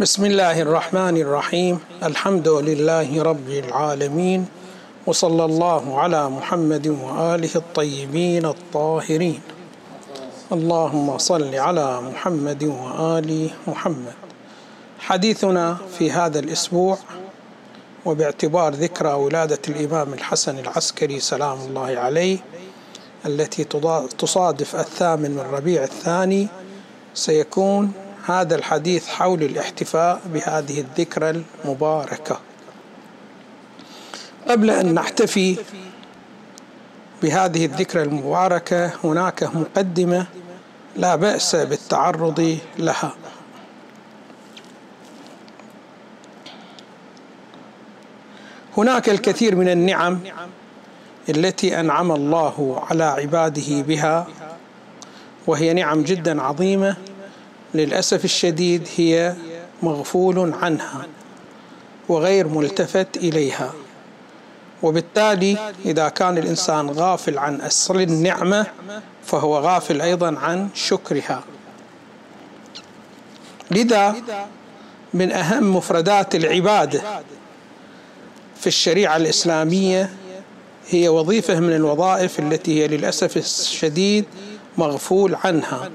بسم الله الرحمن الرحيم الحمد لله رب العالمين وصلى الله على محمد واله الطيبين الطاهرين اللهم صل على محمد وال محمد حديثنا في هذا الأسبوع وباعتبار ذكرى ولاده الامام الحسن العسكري سلام الله عليه التي تصادف الثامن من ربيع الثاني سيكون هذا الحديث حول الاحتفاء بهذه الذكرى المباركة. قبل أن نحتفي بهذه الذكرى المباركة هناك مقدمة لا بأس بالتعرض لها. هناك الكثير من النعم التي أنعم الله على عباده بها وهي نعم جدا عظيمة. للأسف الشديد هي مغفول عنها وغير ملتفت إليها. وبالتالي إذا كان الإنسان غافل عن اصل النعمة فهو غافل أيضا عن شكرها. لذا من أهم مفردات العبادة في الشريعة الإسلامية هي وظيفة من الوظائف التي هي للأسف الشديد مغفول عنها.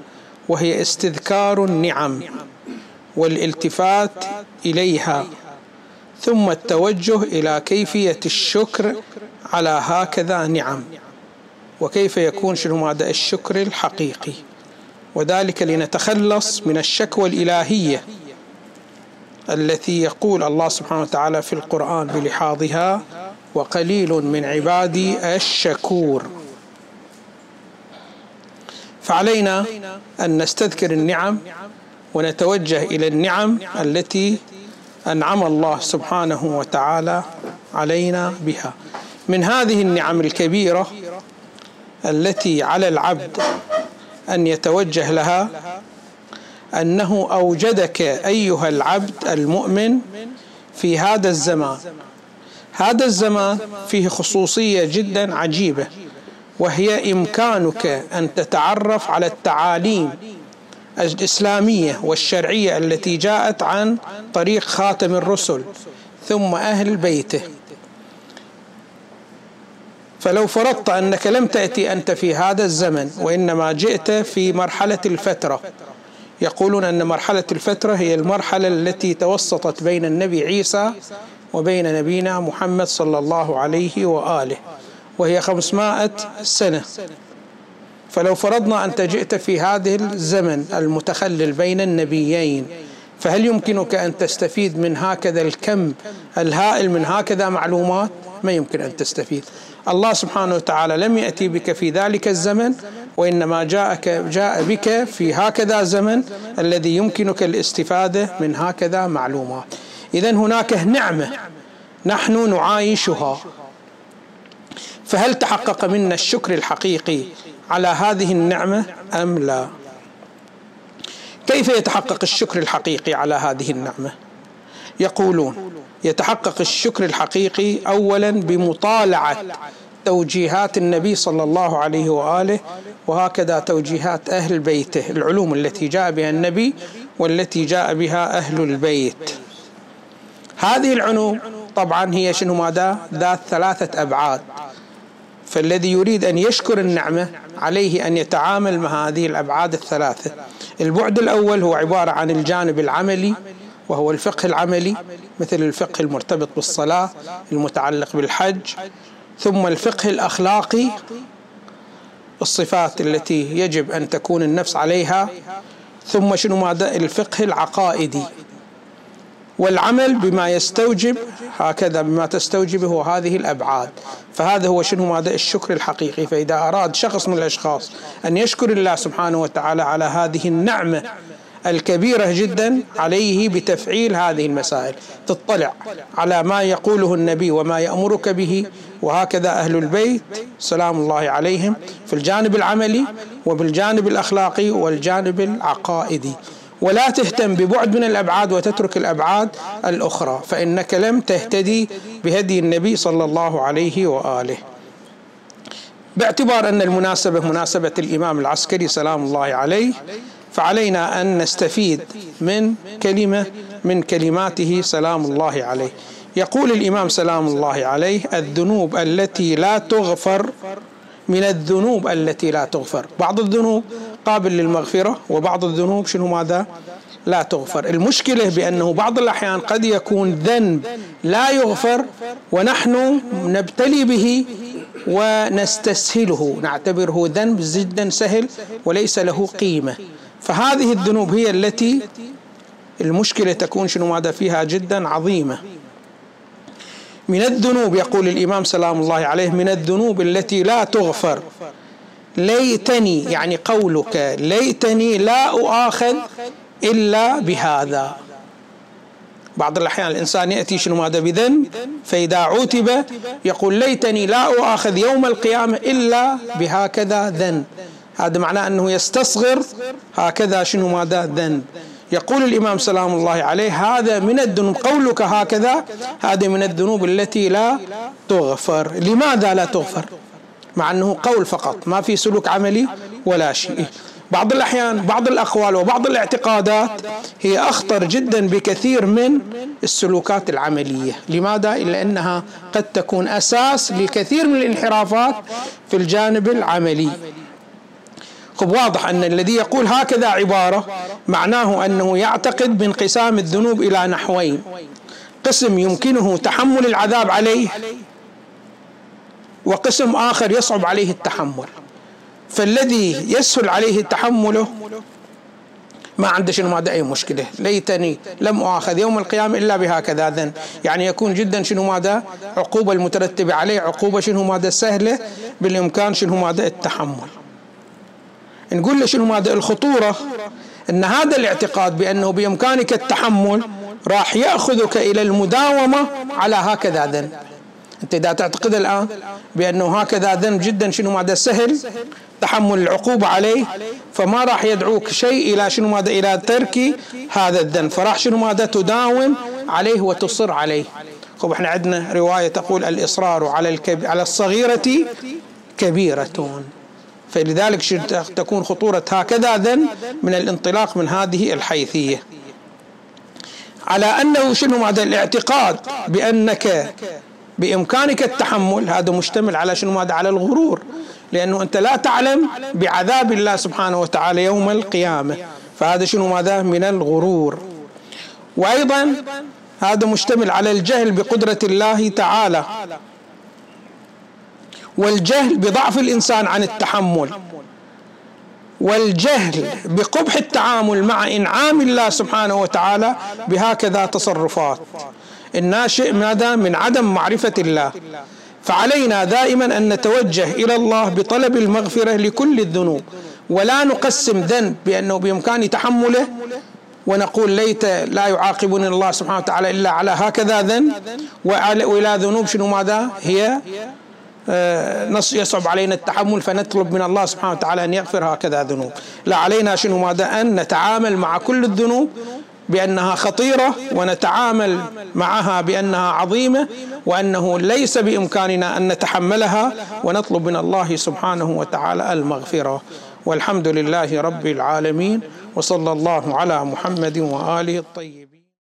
وهي استذكار النعم والالتفات إليها ثم التوجه إلى كيفية الشكر على هكذا نعم وكيف يكون شنو هذا الشكر الحقيقي. وذلك لنتخلص من الشكوى الإلهية التي يقول الله سبحانه وتعالى في القرآن بلحاظها وقليل من عبادي الشكور. فعلينا أن نستذكر النعم ونتوجه إلى النعم التي أنعم الله سبحانه وتعالى علينا بها. من هذه النعم الكبيرة التي على العبد أن يتوجه لها أنه أوجدك أيها العبد المؤمن في هذا الزمان. هذا الزمان فيه خصوصية جدا عجيبة. وهي إمكانك أن تتعرف على التعاليم الإسلامية والشرعية التي جاءت عن طريق خاتم الرسل ثم أهل بيته. فلو فرضت أنك لم تأتي أنت في هذا الزمن وإنما جئت في مرحلة الفترة. يقولون أن مرحلة الفترة هي المرحلة التي توسطت بين النبي عيسى وبين نبينا محمد صلى الله عليه وآله. وهي خمسمائة سنة. فلو فرضنا أنت جئت في هذه الزمن المتخلل بين النبيين فهل يمكنك أن تستفيد من هكذا الكم الهائل من هكذا معلومات؟ ما يمكن أن تستفيد. الله سبحانه وتعالى لم يأتي بك في ذلك الزمن وإنما جاءك جاء بك في هكذا زمن الذي يمكنك الاستفادة من هكذا معلومات. إذا هناك نعمة نحن نعايشها. فهل تحقق منا الشكر الحقيقي على هذه النعمة أم لا؟ كيف يتحقق الشكر الحقيقي على هذه النعمة؟ يقولون يتحقق الشكر الحقيقي اولا بمطالعة توجيهات النبي صلى الله عليه وآله وهكذا توجيهات أهل بيته العلوم التي جاء بها النبي والتي جاء بها أهل البيت. هذه العلوم طبعا هي شنو ماذا؟ ذات ثلاثة أبعاد. فالذي يريد أن يشكر النعمة عليه أن يتعامل مع هذه الأبعاد الثلاثة. البعد الأول هو عبارة عن الجانب العملي وهو الفقه العملي مثل الفقه المرتبط بالصلاة المتعلق بالحج ثم الفقه الأخلاقي الصفات التي يجب أن تكون النفس عليها ثم شنو ماذا الفقه العقائدي والعمل بما يستوجب هكذا بما تستوجبه هذه الأبعاد. فهذا هو شنو ماذا؟ الشكر الحقيقي. فإذا أراد شخص من الأشخاص أن يشكر الله سبحانه وتعالى على هذه النعمة الكبيرة جدا عليه بتفعيل هذه المسائل. تطلع على ما يقوله النبي وما يأمرك به وهكذا أهل البيت سلام الله عليهم في الجانب العملي وبالجانب الأخلاقي والجانب العقائدي. ولا تهتم ببعد من الأبعاد وتترك الأبعاد الأخرى فإنك لم تهتدي بهدي النبي صلى الله عليه وآله. باعتبار أن المناسبة مناسبة الإمام العسكري سلام الله عليه فعلينا أن نستفيد من كلمة من كلماته سلام الله عليه يقول الإمام سلام الله عليه الذنوب التي لا تغفر من الذنوب التي لا تغفر بعض الذنوب قابل للمغفرة وبعض الذنوب شنو ماذا؟ لا تغفر. المشكلة بأنه بعض الأحيان قد يكون ذنب لا يغفر ونحن نبتلي به ونستسهله. نعتبره ذنب جدا سهل وليس له قيمة. فهذه الذنوب هي التي المشكلة تكون شنو ماذا؟ فيها جدا عظيمة. من الذنوب يقول الإمام سلام الله عليه من الذنوب التي لا تغفر. ليتني يعني قولك ليتني لا أؤاخذ إلا بهذا. بعض الأحيان الإنسان يأتي شنو ماذا بذنب؟ فإذا عوتب يقول ليتني لا أؤاخذ يوم القيامة إلا بهكذا ذنب. هذا معناه أنه يستصغر هكذا شنو ماذا ذنب. يقول الإمام سلام الله عليه هذا من الذنوب قولك هكذا هذا من الذنوب التي لا تغفر. لماذا لا تغفر؟ مع أنه قول فقط. ما في سلوك عملي ولا شيء. بعض الأحيان بعض الأقوال وبعض الاعتقادات هي أخطر جدا بكثير من السلوكات العملية. لماذا؟ إلا أنها قد تكون أساس لكثير من الانحرافات في الجانب العملي. خب واضح أن الذي يقول هكذا عبارة معناه أنه يعتقد بانقسام الذنوب إلى نحوين. قسم يمكنه تحمل العذاب عليه وقسم آخر يصعب عليه التحمل. فالذي يسهل عليه تحمله ما عنده شنو ماذا أي مشكلة. ليتني لم أؤاخذ يوم القيامة إلا بهكذا ذن. يعني يكون جدا شنو ماذا؟ عقوبة المترتبة عليه عقوبة شنو ماذا؟ سهلة بالإمكان شنو ماذا؟ التحمل. نقول له شنو ماذا؟ الخطورة أن هذا الاعتقاد بأنه بإمكانك التحمل راح يأخذك إلى المداومة على هكذا ذنب أنت إذا تعتقد الآن بأنه هكذا ذنب جدا شنو ماذا سهل تحمل العقوبة عليه فما راح يدعوك شيء إلى شنو ماذا؟ إلى ترك هذا الذنب فراح شنو ماذا؟ تداوم عليه وتصر عليه. خب إحنا عندنا رواية تقول الإصرار على الكب... على الصغيرة كبيرة. فلذلك تكون خطورة هكذا ذنب من الانطلاق من هذه الحيثية. على أنه شنو ماذا؟ الاعتقاد بأنك بإمكانك التحمل. هذا مشتمل على شنو؟ ماذا على الغرور. لأنه أنت لا تعلم بعذاب الله سبحانه وتعالى يوم القيامة. فهذا شنو؟ ماذا؟ من الغرور. وأيضا هذا مشتمل على الجهل بقدرة الله تعالى والجهل بضعف الإنسان عن التحمل والجهل بقبح التعامل مع إنعام الله سبحانه وتعالى بهكذا تصرفات. الناشئ ماذا؟ من عدم معرفة الله. فعلينا دائما أن نتوجه إلى الله بطلب المغفرة لكل الذنوب. ولا نقسم ذنب بأنه بامكاني تحمله. ونقول ليت لا يعاقبني الله سبحانه وتعالى إلا على هكذا ذنب. وإلى ذنوب شنو ماذا؟ هي آه، يصعب علينا التحمل. فنطلب من الله سبحانه وتعالى أن يغفر هكذا ذنوب. لا علينا شنو ماذا؟ أن نتعامل مع كل الذنوب. بأنها خطيرة ونتعامل معها بأنها عظيمة وأنه ليس بإمكاننا أن نتحملها ونطلب من الله سبحانه وتعالى المغفرة. والحمد لله رب العالمين وصلى الله على محمد وآله الطيبين.